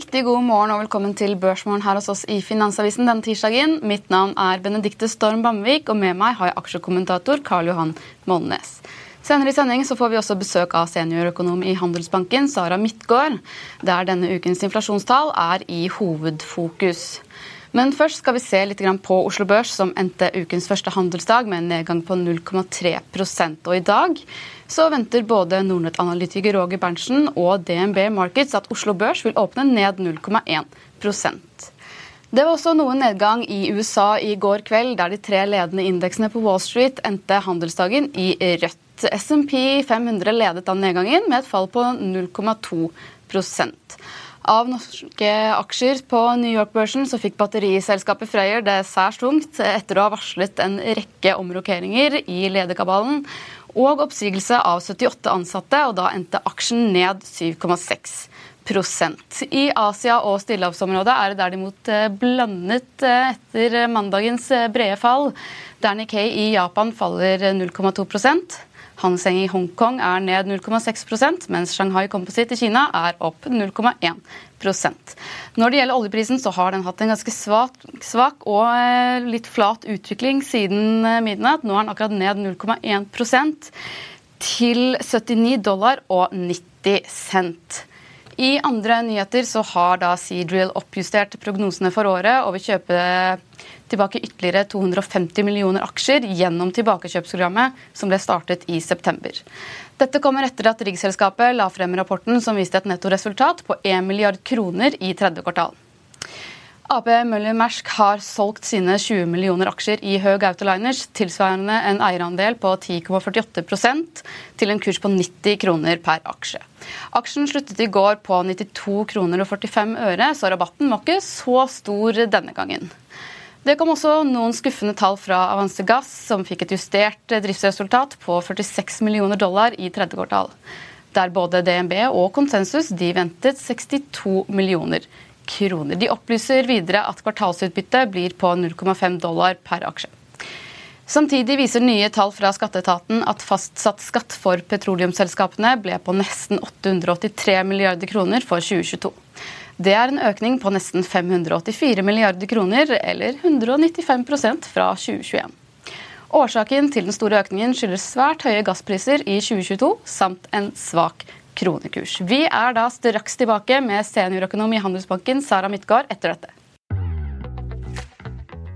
riktig god morgen og velkommen til Børsmorgen her hos oss i Finansavisen denne tirsdagen. Mitt navn er Benedikte Storm Bamvik, og med meg har jeg aksjekommentator Karl Johan Molnes. Senere i sending så får vi også besøk av seniorøkonom i Handelsbanken, Sara Midtgaard, der denne ukens inflasjonstall er i hovedfokus. Men først skal vi se litt på Oslo Børs, som endte ukens første handelsdag med en nedgang på 0,3 Og i dag så venter både Nordnett-analytiker Roger Berntsen og DNB Markets at Oslo Børs vil åpne ned 0,1% Det var også noe nedgang i USA i går kveld, der de tre ledende indeksene på Wall Street endte handelsdagen i rødt. SMP 500 ledet av nedgangen med et fall på 0,2 av norske aksjer på New York-børsen så fikk batteriselskapet Freyr det særs tungt etter å ha varslet en rekke omrokeringer i lederkabalen og oppsigelse av 78 ansatte, og da endte aksjen ned 7,6% i Asia og stillehavsområdet er det derimot eh, blandet eh, etter mandagens eh, brede fall, der Nikkei i Japan faller 0,2 Hanseng i Hongkong er ned 0,6% mens Shanghai Composite i Kina er opp 0,1% Når det gjelder oljeprisen, så har den hatt en ganske svak, svak og eh, litt flat utvikling siden eh, midnatt. Nå er den akkurat ned 0,1% til 79 dollar og 90 cent. I andre nyheter så har da Seadrill oppjustert prognosene for året og vil kjøpe tilbake ytterligere 250 millioner aksjer gjennom tilbakekjøpsprogrammet som ble startet i september. Dette kommer etter at riggselskapet la frem rapporten som viste et nettoresultat på 1 milliard kroner i tredje kvartal. AP Møller Mersk har solgt sine 20 millioner aksjer i Høg Autoliners, tilsvarende en eierandel på 10,48% til en kurs på 90 kroner per aksje. Aksjen sluttet i går på 92 kroner og 45 øre, så rabatten var ikke så stor denne gangen. Det kom også noen skuffende tall fra Avance Gass, som fikk et justert driftsresultat på 46 millioner dollar i tredje kvartal. Der både DNB og Konsensus de ventet 62 millioner kroner. De opplyser videre at kvartalsutbyttet blir på 0,5 dollar per aksje. Samtidig viser nye tall fra skatteetaten at fastsatt skatt for petroleumsselskapene ble på nesten 883 milliarder kroner for 2022. Det er en økning på nesten 584 milliarder kroner, eller 195% fra 2021. Årsaken til den store økningen skyldes svært høye gasspriser i 2022 samt en svak kronekurs. Vi er da straks tilbake med seniorøkonom i Handelsbanken, Sara Midtgaard, etter dette.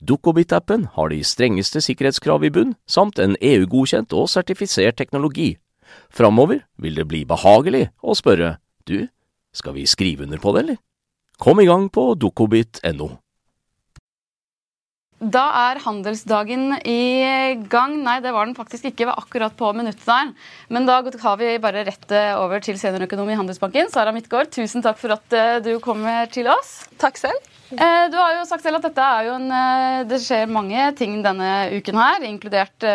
Dukkobit-appen har de strengeste sikkerhetskrav i bunn, samt en EU-godkjent og sertifisert teknologi. Framover vil det bli behagelig å spørre du, skal vi skrive under på det, eller? Kom i gang på dukkobit.no. Da er handelsdagen i gang. Nei, det var den faktisk ikke. var akkurat på minuttet der. Men da har vi bare rett over til seniorøkonom i Handelsbanken. Sara Midtgaard, tusen takk for at eh, du kommer til oss. Takk selv. Eh, du har jo sagt selv at dette er jo en, eh, det skjer mange ting denne uken her, inkludert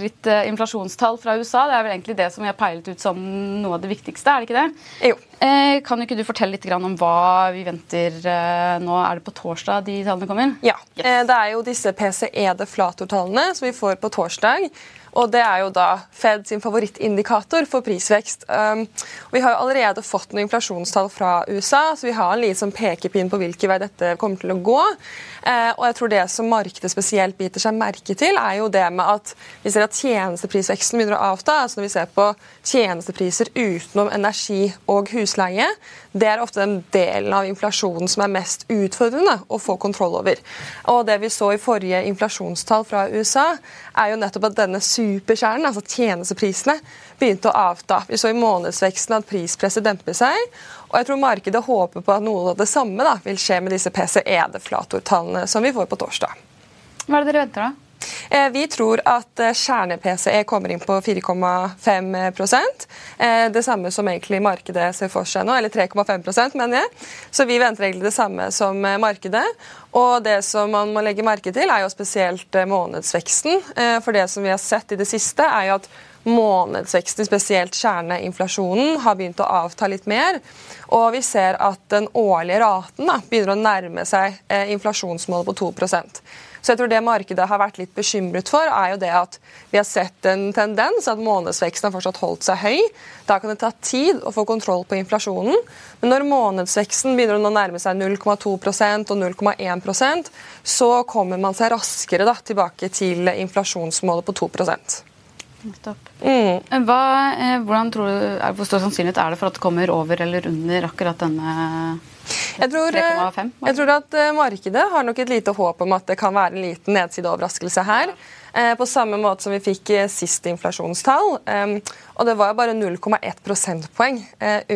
litt inflasjonstall fra USA. Det er vel egentlig det som vi har peilet ut som noe av det viktigste, er det ikke det? Jo. Kan ikke du fortelle litt om hva vi venter nå? Er det på torsdag de tallene kommer? Ja. Yes. Det er jo disse PCE-deflatortallene som vi får på torsdag. Og det er jo da Fed sin favorittindikator for prisvekst. Um, vi har jo allerede fått noen inflasjonstall fra USA, så vi har en liten sånn pekepinn på hvilken vei dette kommer til å gå. Uh, og jeg tror det som markedet spesielt biter seg merke til, er jo det med at vi ser at tjenesteprisveksten begynner å avta. altså Når vi ser på tjenestepriser utenom energi og husleie, det er ofte den delen av inflasjonen som er mest utfordrende å få kontroll over. Og det vi så i forrige inflasjonstall fra USA, er jo nettopp at denne superkjernen, altså tjenesteprisene, begynte å avta. Vi så i månedsveksten at prispresset demper seg. Og jeg tror markedet håper på at noe av det samme da, vil skje med disse PCE-deflatortallene som vi får på torsdag. Hva er det dere venter da? Eh, vi tror at eh, kjerne-PCE kommer inn på 4,5 eh, Det samme som egentlig markedet ser for seg nå, eller 3,5 mener jeg. Så vi venter egentlig det samme som markedet. Og det som man må legge merke til, er jo spesielt månedsveksten. For det som vi har sett i det siste, er jo at månedsveksten, spesielt kjerneinflasjonen, har begynt å avta litt mer. Og vi ser at den årlige raten da, begynner å nærme seg inflasjonsmålet på 2 så jeg tror det markedet har vært litt bekymret for, er jo det at vi har sett en tendens at månedsveksten har fortsatt holdt seg høy. Da kan det ta tid å få kontroll på inflasjonen. Men når månedsveksten begynner å nærme seg 0,2% og 0,1% så kommer man seg raskere da, tilbake til inflasjonsmålet på 2 Mm. Hva, eh, hvordan tror du, Hvor stor sannsynlighet er det for at det kommer over eller under akkurat denne jeg tror, eh, jeg tror, at eh, markedet har nok et lite håp om at det kan være en liten nedsideoverraskelse her. Eh, på samme måte som vi fikk sist inflasjonstall. Og det var bare 0,1 prosentpoeng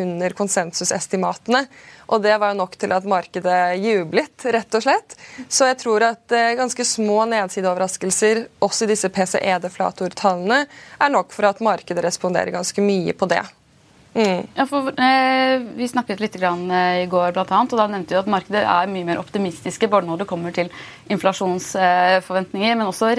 under konsensusestimatene. Og det var jo nok til at markedet jublet, rett og slett. Så jeg tror at ganske små nedsideoverraskelser, også i disse PCE-deflatortallene, er nok for at markedet responderer ganske mye på det. Mm. Ja, for, eh, vi snakket litt grann, eh, i går, blant annet, og da nevnte vi at markedet er mye mer optimistiske både når det kommer til inflasjonsforventninger, eh, men også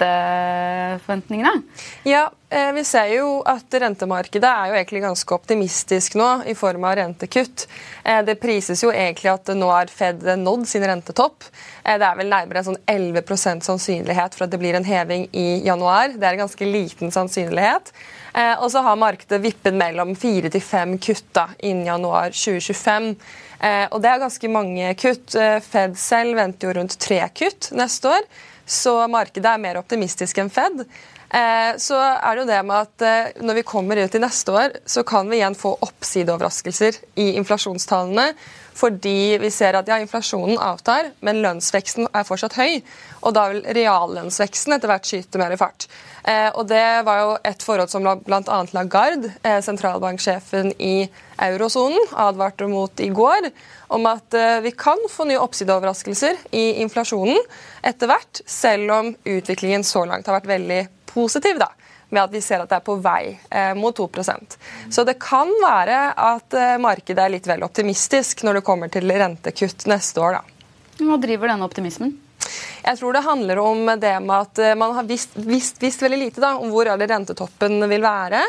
renteforventningene. Ja, eh, vi ser jo at rentemarkedet er jo egentlig ganske optimistisk nå i form av rentekutt. Eh, det prises jo egentlig at nå har Fed nådd sin rentetopp. Eh, det er vel nærmere en sånn 11% sannsynlighet for at det blir en heving i januar. Det er en ganske liten sannsynlighet. Og så har markedet vippet mellom fire til fem kutt innen januar 2025. Eh, og det er ganske mange kutt. Fed selv venter jo rundt tre kutt neste år, så markedet er mer optimistisk enn Fed. Så er det jo det med at når vi kommer ut i neste år, så kan vi igjen få oppsideoverraskelser i inflasjonstallene. Fordi vi ser at ja, inflasjonen avtar, men lønnsveksten er fortsatt høy. Og da vil reallønnsveksten etter hvert skyte mer i fart. Eh, og Det var jo et forhold som bl.a. Lagarde, eh, sentralbanksjefen i eurosonen, advarte mot i går, om at eh, vi kan få nye oppsideoverraskelser i inflasjonen etter hvert, selv om utviklingen så langt har vært veldig positiv. Da med at vi ser at det er på vei eh, mot 2% Så det kan være at eh, markedet er litt vel optimistisk når det kommer til rentekutt neste år. Da. Hva driver denne optimismen? Jeg tror det handler om det med at eh, man har visst, visst, visst veldig lite da, om hvor alle rentetoppen vil være.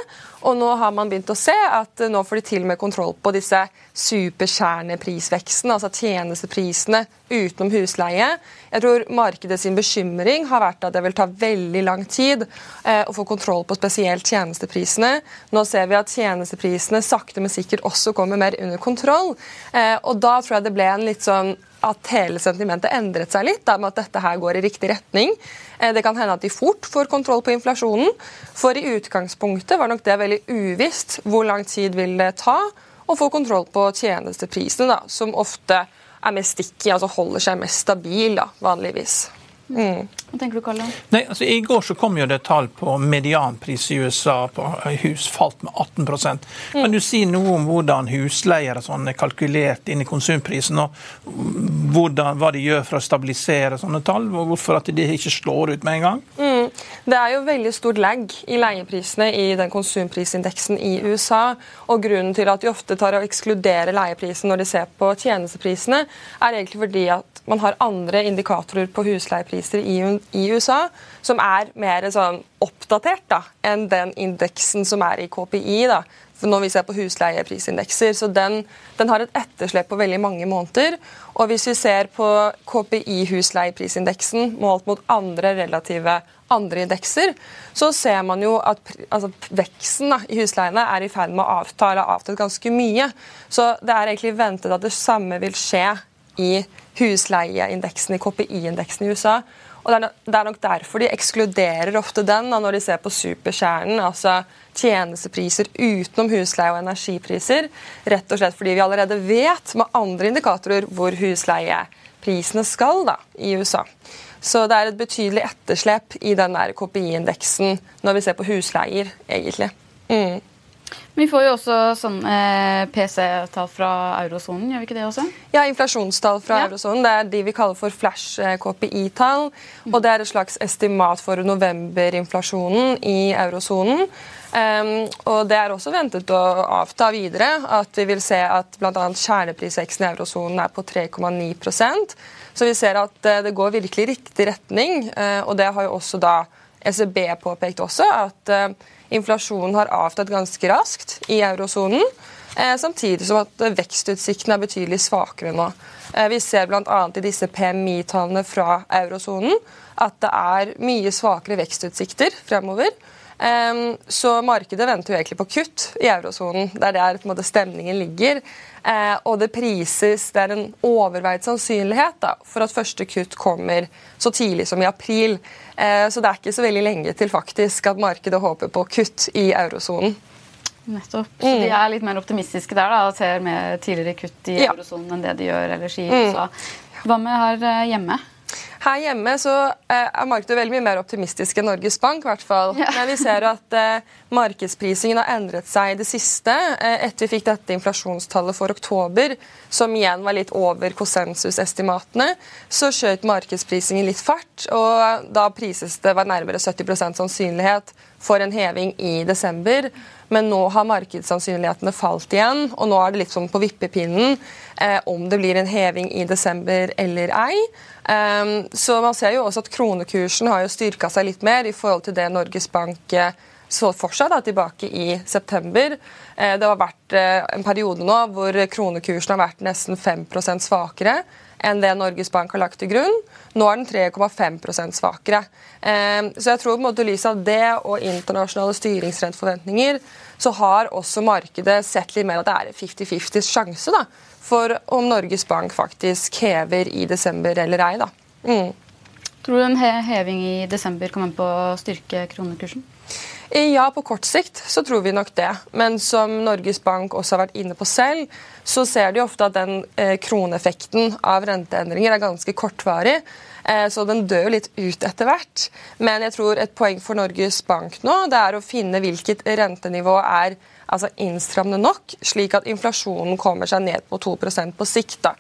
Og nå har man begynt å se at nå får de til med kontroll på disse superkjerneprisveksten, altså tjenesteprisene utenom husleie. Jeg tror markedet sin bekymring har vært at det vil ta veldig lang tid eh, å få kontroll på spesielt tjenesteprisene. Nå ser vi at tjenesteprisene sakte, men sikkert også kommer mer under kontroll. Eh, og da tror jeg det ble en litt sånn at hele sentimentet endret seg litt, da, med at dette her går i riktig retning. Eh, det kan hende at de fort får kontroll på inflasjonen. For i utgangspunktet var nok det veldig uvisst hvor lang tid vil det ta å få kontroll på tjenesteprisene, da, som ofte er mest sticky, altså holder seg mest stabil da, vanligvis. Mm. Hva tenker du, Kalle? Nei, altså, I går så kom jo det tall på medianpris i USA på hus falt med 18 mm. Kan du si noe om hvordan husleier og sånn er kalkulert inn i konsumprisen, og hvordan, hva de gjør for å stabilisere sånne tall, og hvorfor at de ikke slår ut med en gang? Mm. Det er jo veldig stor lag i leieprisene i den konsumprisindeksen i USA. og Grunnen til at de ofte tar å ekskludere leieprisen når de ser på tjenesteprisene, er egentlig fordi at man har andre indikatorer på husleiepriser i, USA som er mer sånn oppdatert da, enn den indeksen som er i KPI. da, når vi ser på husleieprisindekser. Så den, den, har et etterslep på veldig mange måneder. Og hvis vi ser på KPI-husleieprisindeksen målt mot andre relative andre indekser, så ser man jo at altså, veksten da, i husleiene er i ferd med å avta, eller avtatt ganske mye. Så det er egentlig ventet at det samme vil skje i husleieindeksen, i KPI-indeksen i USA. Og det er, nok derfor de ekskluderer ofte den da, når de ser på superkjernen, altså tjenestepriser utenom husleie og energipriser. Rett og slett fordi vi allerede vet med andre indikatorer hvor husleieprisene skal da, i USA. Så det er et betydelig etterslep i den KPI-indeksen når vi ser på husleier, egentlig. Mm. Vi får jo også sånn eh, PC-tall fra eurosonen, gjør vi ikke det også? Ja, inflasjonstall fra ja. eurosonen. Det er de vi kaller for flash eh. Og det er et slags estimat for novemberinflasjonen i eurosonen. Um, og Det er også ventet å avta videre. At vi vil se at bl.a. kjerneprisveksten i eurosonen er på 3,9% så vi ser at uh, det går virkelig riktig retning. Uh, og det har jo også da ECB påpekt også, at eh, inflasjonen har avtatt ganske raskt i eurosonen. Samtidig som at vekstutsiktene er betydelig svakere nå. Vi ser bl.a. i disse PMI-tallene fra eurosonen at det er mye svakere vekstutsikter fremover. Så markedet venter jo egentlig på kutt i eurosonen. Det er der stemningen ligger. Eh, og det prises Det er en overveid sannsynlighet da, for at første kutt kommer så tidlig som i april. Eh, så det er ikke så veldig lenge til faktisk at markedet håper på kutt i eurosonen. Nettopp. Så mm. de er litt mer optimistiske der da, og ser mer tidligere kutt i ja. eurosonen enn det de gjør ellers i mm. USA. Hva med her eh, hjemme? Her hjemme så eh, er markedet veldig mye mer optimistisk enn Norges Bank. hvert fall. Ja. Men vi ser at eh, markedsprisingen har endret seg i det siste. Eh, etter vi fikk dette inflasjonstallet for oktober, som igjen var litt over konsensusestimatene, så skjøt markedsprisingen litt fart. Og da prises det var nærmere 70% sannsynlighet for en heving i desember. Men nå har markedssannsynlighetene falt igjen, og nå er det litt sånn på vippepinnen eh, om det blir en heving i desember eller ei. Um, så man ser jo også at kronekursen har jo styrka seg litt mer i forhold til det Norges Bank eh, så for seg da, tilbake i september. Eh, det har vært eh, en periode nå hvor kronekursen har vært nesten 5% svakere enn det Norges Bank har lagt til grunn. Nå er den 3,5% svakere. Ehm, så jeg tror på en måte lys av det og internasjonale styringsrenteforventninger, så har også markedet sett litt mer at det er 50-50 sjanse da, for om Norges Bank faktisk hever i desember eller ei. da. Mm. Tror du en heving i desember kommer på å styrke kronekursen? Ja, på kort sikt så tror vi nok det. Men som Norges Bank også har vært inne på selv, så ser de ofte at den eh, kroneeffekten av renteendringer er ganske kortvarig. Eh, så den dør jo litt ut etter hvert. Men jeg tror et poeng for Norges Bank nå det er å finne hvilket rentenivå er altså innstrammende nok, slik at inflasjonen kommer seg ned på 2% på sikt. da.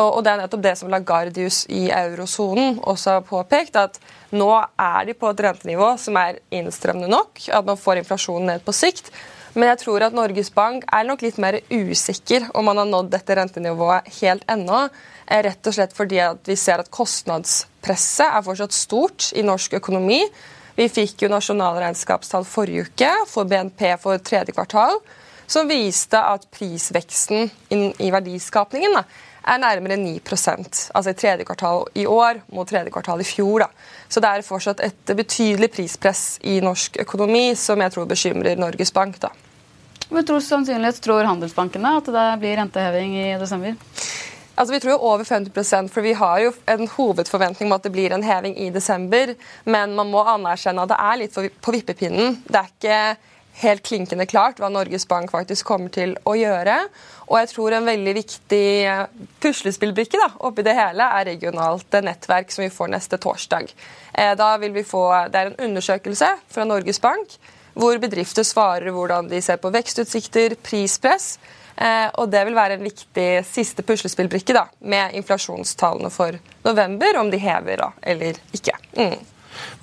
Og, Det er nettopp det som Lagardius i eurosonen også har påpekt. at nå er de på et rentenivå som er innstrømmende nok, at man får inflasjonen ned på sikt. Men jeg tror at Norges Bank er nok litt mer usikker om man har nådd dette rentenivået helt ennå. Eh, rett og slett fordi vi ser at kostnadspresset er fortsatt stort i norsk økonomi. Vi fikk jo nasjonalregnskapstall forrige uke for BNP for tredje kvartal, som viste at prisveksten i verdiskapningen da, er nærmere 9% altså i tredje kvartal i år mot tredje kvartal i fjor. Da. Så det er fortsatt et betydelig prispress i norsk økonomi som jeg tror bekymrer Norges Bank. da. Hvor tror sannsynlighet tror Handelsbanken at det blir renteheving i desember? Altså, Vi tror jo over 50% for vi har jo en hovedforventning om at det blir en heving i desember. Men man må anerkjenne at det er litt på vippepinnen. Det er ikke helt klinkende klart hva Norges Bank faktisk kommer til å gjøre. Og jeg tror en veldig viktig eh, puslespillbrikke da, oppi det hele er regionalt nettverk som vi får neste torsdag. Eh, da vil vi få, Det er en undersøkelse fra Norges Bank hvor bedrifter svarer hvordan de ser på vekstutsikter, prispress. Eh, og det vil være en viktig siste puslespillbrikke da, med inflasjonstallene for november, om de hever da, eller ikke. Mm.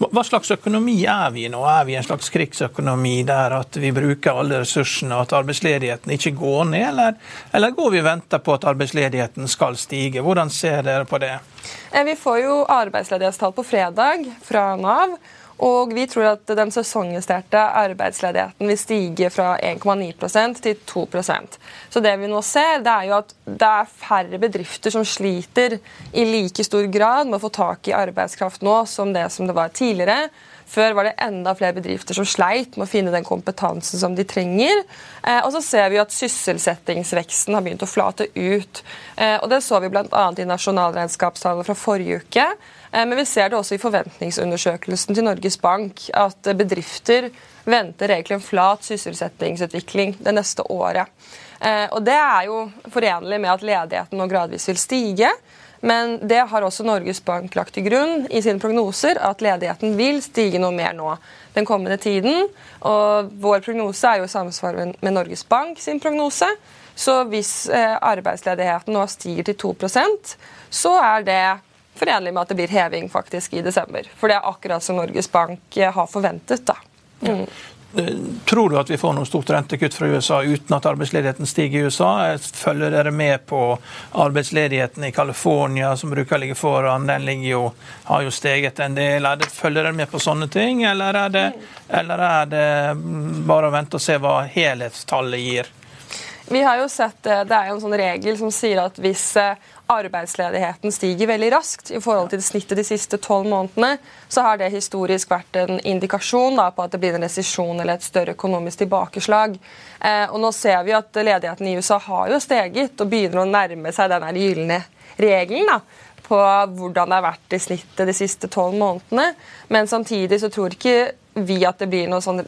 Hva slags økonomi er vi nå? Er vi en slags krigsøkonomi der at vi bruker alle ressursene og at arbeidsledigheten ikke går ned, eller, eller går vi og venter på at arbeidsledigheten skal stige? Hvordan ser dere på det? Eh, vi får jo arbeidsledighetstall på fredag fra Nav. Og vi tror at den sesongjusterte arbeidsledigheten vil stige fra 1,9% til 2% Så det vi nå ser, det er jo at det er færre bedrifter som sliter i like stor grad med å få tak i arbeidskraft nå som det som det var tidligere. Før var det enda flere bedrifter som sleit med å finne den kompetansen som de trenger. Eh, og så ser vi at sysselsettingsveksten har begynt å flate ut. Eh, og det så vi bl.a. i nasjonalregnskapstallene fra forrige uke. Eh, men vi ser det også i forventningsundersøkelsen til Norges Bank at bedrifter venter egentlig en flat sysselsettingsutvikling det neste året. Eh, og Det er jo forenlig med at ledigheten nå gradvis vil stige. Men det har også Norges Bank lagt til grunn i sine prognoser, at ledigheten vil stige noe mer nå den kommende tiden. Og Vår prognose er jo i samsvar med Norges Bank sin prognose. Så hvis eh, arbeidsledigheten nå stiger til 2% så er det forenlig med at det blir heving faktisk i desember. For det er akkurat som Norges Bank eh, har forventet. da. Mm. Tror du at vi får noe stort rentekutt fra USA uten at arbeidsledigheten stiger i USA? Følger dere med på arbeidsledigheten i California, som bruker å ligge foran? Den jo, har jo steget en del. Følger dere med på sånne ting, eller er, det, eller er det bare å vente og se hva helhetstallet gir? Vi har jo sett, eh, Det er jo en sånn regel som sier at hvis eh, arbeidsledigheten stiger veldig raskt i forhold til snittet de siste tolv månedene, så har det historisk vært en indikasjon da, på at det blir en resesjon eller et større økonomisk tilbakeslag. Eh, og nå ser vi at ledigheten i USA har jo steget og begynner å nærme seg den gylne regelen. da, på hvordan det har vært i snittet de siste tolv månedene. Men samtidig så tror ikke vi at det blir noen sånn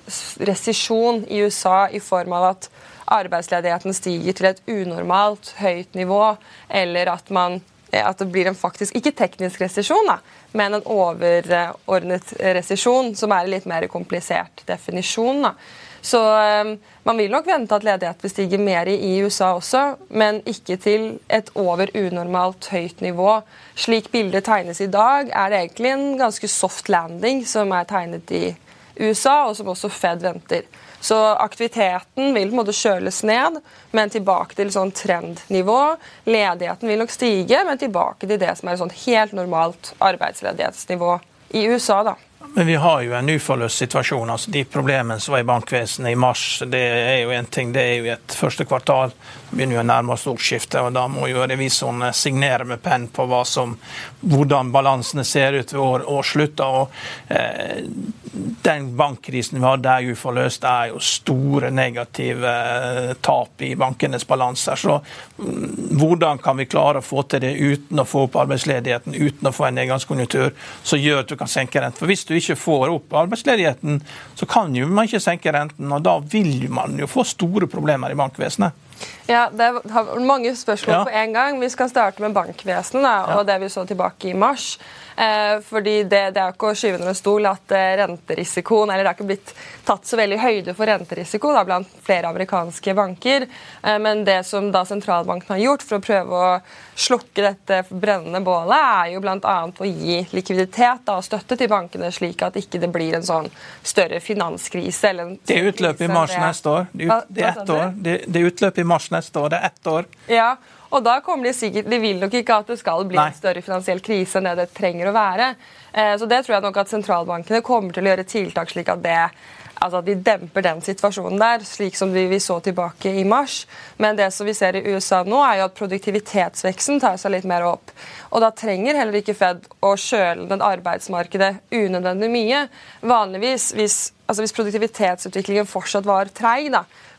resesjon i USA i form av at arbeidsledigheten stiger til et unormalt høyt nivå, eller at, man, at det blir en faktisk ikke teknisk resesjon, men en overordnet resesjon, som er en litt mer komplisert definisjon. Da. Så um, man vil nok vente at ledighet vil stige mer i USA også, men ikke til et over unormalt høyt nivå. Slik bildet tegnes i dag, er det egentlig en ganske soft landing som er tegnet i USA, og som også Fed venter. Så aktiviteten vil på en måte kjøles ned, men tilbake til sånn trendnivå. Ledigheten vil nok stige, men tilbake til det som er sånn helt normalt arbeidsledighetsnivå i USA. da. Men vi har jo en uforløst situasjon. altså De problemene som var i bankvesenet i mars, det er jo en ting, det er jo et første kvartal. Det begynner jo å nærme oss ordskiftet, og da må jo revisorene signere med penn på som, hvordan balansene ser ut ved år, årsslutt. Og, eh, den bankkrisen vi har er uforløst, er jo store negative eh, tap i bankenes balanser. Så mm, hvordan kan vi klare å få til det uten å få opp arbeidsledigheten, uten å få en nedgangskonjunktur som gjør at du kan senke renten? For hvis du ikke får opp arbeidsledigheten, så kan jo man ikke senke renten, og da vil man jo få store problemer i bankvesenet. Ja, Det har mange spørsmål ja. på en gang. Vi skal starte med bankvesenet da, og ja. det vi så tilbake i mars. Eh, fordi det, det, er ikke å skyve under en stol at eh, renterisikoen eller det er ikke blitt tatt så veldig høyde for renterisiko da, blant flere amerikanske banker. Eh, men det som da sentralbanken har gjort for å prøve å slukke dette brennende bålet, er jo bl.a. å gi likviditet da, og støtte til bankene, slik at ikke det blir en sånn større finanskrise. Eller en det er utløp i mars neste år. Det, ut, det er ett år. Det, det utløper utløp i mars neste år. Det er ett år. Ja, og da kommer De sikkert, de vil nok ikke at det skal bli Nei. en større finansiell krise enn det det trenger å være. Eh, så det tror jeg nok at sentralbankene kommer til å gjøre tiltak slik at det altså at de demper den situasjonen der, slik som vi så tilbake i mars. Men det som vi ser i USA nå, er jo at produktivitetsveksten tar seg litt mer opp. Og da trenger heller ikke Fed å kjøle den arbeidsmarkedet unødvendig mye. Vanligvis, hvis, altså hvis produktivitetsutviklingen fortsatt var treig,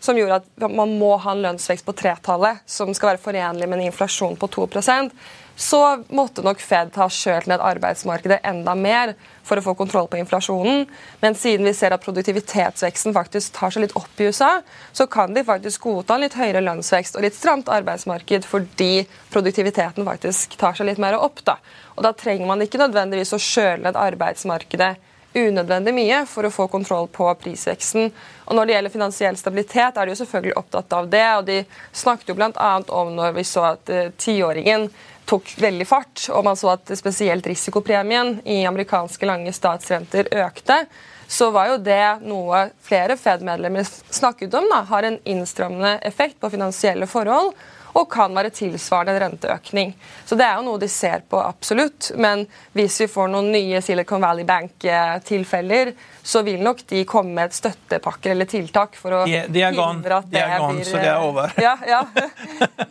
som gjorde at man må ha en lønnsvekst på tretallet som skal være forenlig med en inflasjon på 2% så måtte nok Fed ha kjølt ned arbeidsmarkedet enda mer for å få kontroll på inflasjonen. Men siden vi ser at produktivitetsveksten faktisk tar seg litt opp i USA, så kan de faktisk godta en litt høyere lønnsvekst og litt stramt arbeidsmarked fordi produktiviteten faktisk tar seg litt mer opp. da. Og Da trenger man ikke nødvendigvis å kjøle ned arbeidsmarkedet unødvendig mye for å få kontroll på prisveksten. Og Når det gjelder finansiell stabilitet, er de jo selvfølgelig opptatt av det. og De snakket jo bl.a. om når vi så at uh, tiåringen tok veldig fart, og man så at spesielt risikopremien i amerikanske lange statsrenter økte, så var jo det noe flere Fed-medlemmer snakket om da, har en innstrammende effekt på finansielle forhold og kan være tilsvarende en renteøkning. Så Det er jo noe de ser på, absolutt. Men hvis vi får noen nye Silicon Valley Bank-tilfeller, så vil nok de komme med et støttepakker eller tiltak for å de, de hindre at det, de er gone, blir så det er over. Ja, ja.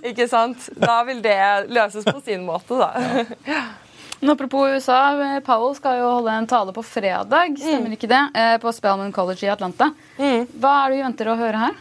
Ikke sant? Da vil det løses på sin måte, da. Ja. Apropos USA, Powell skal jo holde en tale på fredag, stemmer mm. ikke det? Eh, på Spelman College i Atlanta. Mm. Hva er det vi venter å høre her?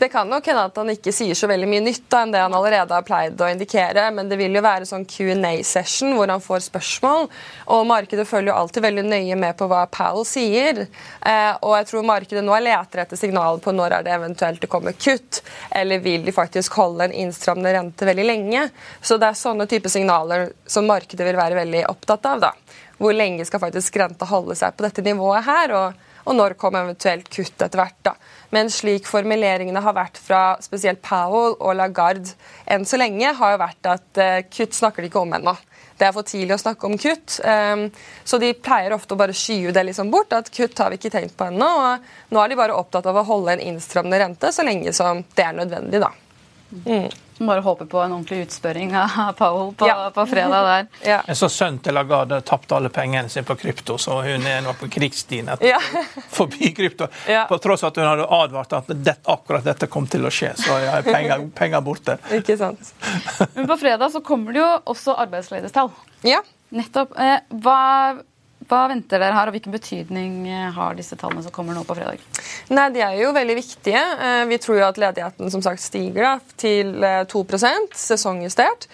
Det kan nok hende at han ikke sier så veldig mye nytt enn det han allerede har pleid å indikere, men det vil jo være sånn Q&A-session hvor han får spørsmål. Og markedet følger jo alltid veldig nøye med på hva Powell sier. Eh, og jeg tror markedet nå leter etter signaler på når er det eventuelt det kommer kutt, eller vil de faktisk holde en innstrammende rente veldig lenge. Så det er sånne type signaler som markedet vil være veldig opptatt av. da. Hvor lenge skal faktisk renta holde seg på dette nivået her? og og når kommer eventuelt kutt etter hvert. da. Men slik formuleringene har vært fra spesielt Powell og Lagarde enn så lenge, har jo vært at uh, kutt snakker de ikke om ennå. Det er for tidlig å snakke om kutt. Um, så de pleier ofte å bare skyve det liksom bort. at Kutt har vi ikke tenkt på ennå. og Nå er de bare opptatt av å holde en innstrammende rente så lenge som det er nødvendig. da. Mm. Bare håper på en ordentlig utspørring av Powell på, ja. på fredag der. Ja. Jeg så sønnen til Lagarde tapte alle pengene sine på krypto, så hun er nå på krigsstien ja. forbi krypto. Ja. På tross at hun hadde advart at det, akkurat dette kom til å skje, så jeg penger, penger borte. Ikke sant. Men på fredag så kommer det jo også arbeidsledighetstall. Ja. Nettopp. Eh, hva hva venter dere her, og hvilken betydning eh, har disse tallene som kommer nå på fredag? Nei, De er jo veldig viktige. Eh, vi tror jo at ledigheten som sagt stiger da, til 2 eh, sesongjustert.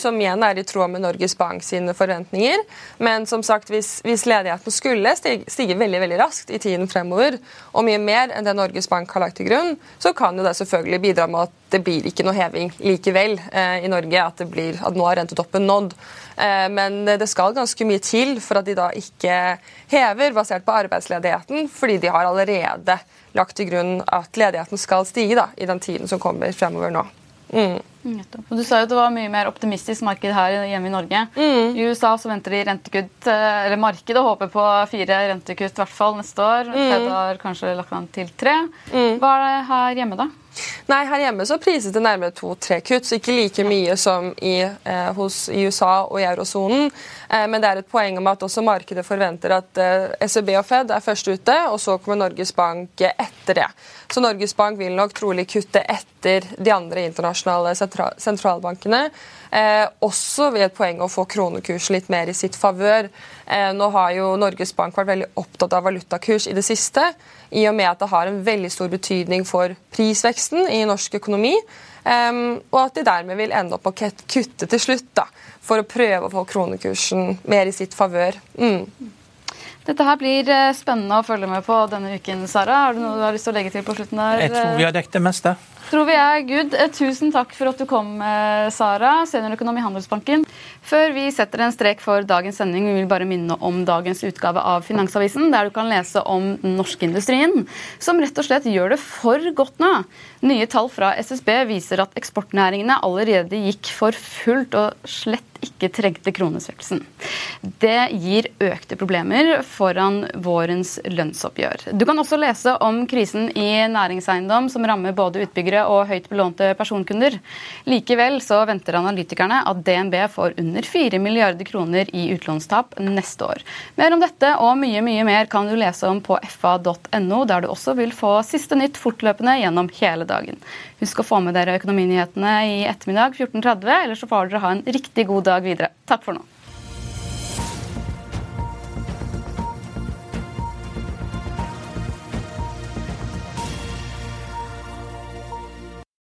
Som igjen er i tråd med Norges Bank sine forventninger. Men som sagt, hvis, hvis ledigheten skulle stige, stige, veldig veldig raskt i tiden fremover, og mye mer enn det Norges Bank har lagt til grunn, så kan jo det selvfølgelig bidra med at det blir ikke noe heving likevel eh, i Norge. At, det blir, at nå har rentetoppen nådd. Eh, men det skal ganske mye til for at de da ikke hever basert på arbeidsledigheten, fordi de har allerede lagt til grunn at ledigheten skal stige da, i den tiden som kommer fremover nå. Mm. Du sa jo at det var mye mer optimistisk marked her hjemme i Norge. Mm. I USA så venter de rentekutt, eh, eller markedet håper på fire rentekutt i hvert fall neste år. Mm. Fed har kanskje lagt an til tre. Mm. Hva er det her hjemme, da? Nei, Her hjemme så prises det nærmere to-tre kutt, så ikke like mye som i, eh, hos, i USA og i eurosonen. Eh, men det er et poeng om at også markedet forventer at eh, SEB og Fed er først ute, og så kommer Norges Bank etter det. Så Norges Bank vil nok trolig kutte etter de andre internasjonale sentral sentralbankene. Eh, også ved et poeng å få kronekursen litt mer i sitt favør. Eh, nå har jo Norges Bank vært veldig opptatt av valutakurs i det siste, i og med at det har en veldig stor betydning for prisveksten i norsk økonomi. Eh, og at de dermed vil ende opp å kutte til slutt, da, for å prøve å få kronekursen mer i sitt favør. Mm. Dette her blir eh, spennende å følge med på denne uken, Sara. Har du noe du har lyst til å legge til på slutten der? Jeg tror vi har dekket det meste tror vi er good. Eh, tusen takk for at du kom, eh, Sara, seniorøkonom i Handelsbanken. Før vi setter en strek for dagens sending, vi vil bare minne om dagens utgave av Finansavisen, der du kan lese om den norske industrien, som rett og slett gjør det for godt nå. Nye tall fra SSB viser at eksportnæringene allerede gikk for fullt og slett ikke trengte kronesvekkelsen. Det gir økte problemer foran vårens lønnsoppgjør. Du kan også lese om krisen i næringseiendom som rammer både utbyggere og høyt belånte personkunder. Likevel så venter analytikerne at DNB får under 4 milliarder kroner i utlånstap neste år. Mer om dette og mye mye mer kan du lese om på fa.no, der du også vil få siste nytt fortløpende gjennom hele dagen. Husk å få med dere økonominyhetene i ettermiddag 14.30, eller så får dere ha en riktig god dag videre. Takk for nå.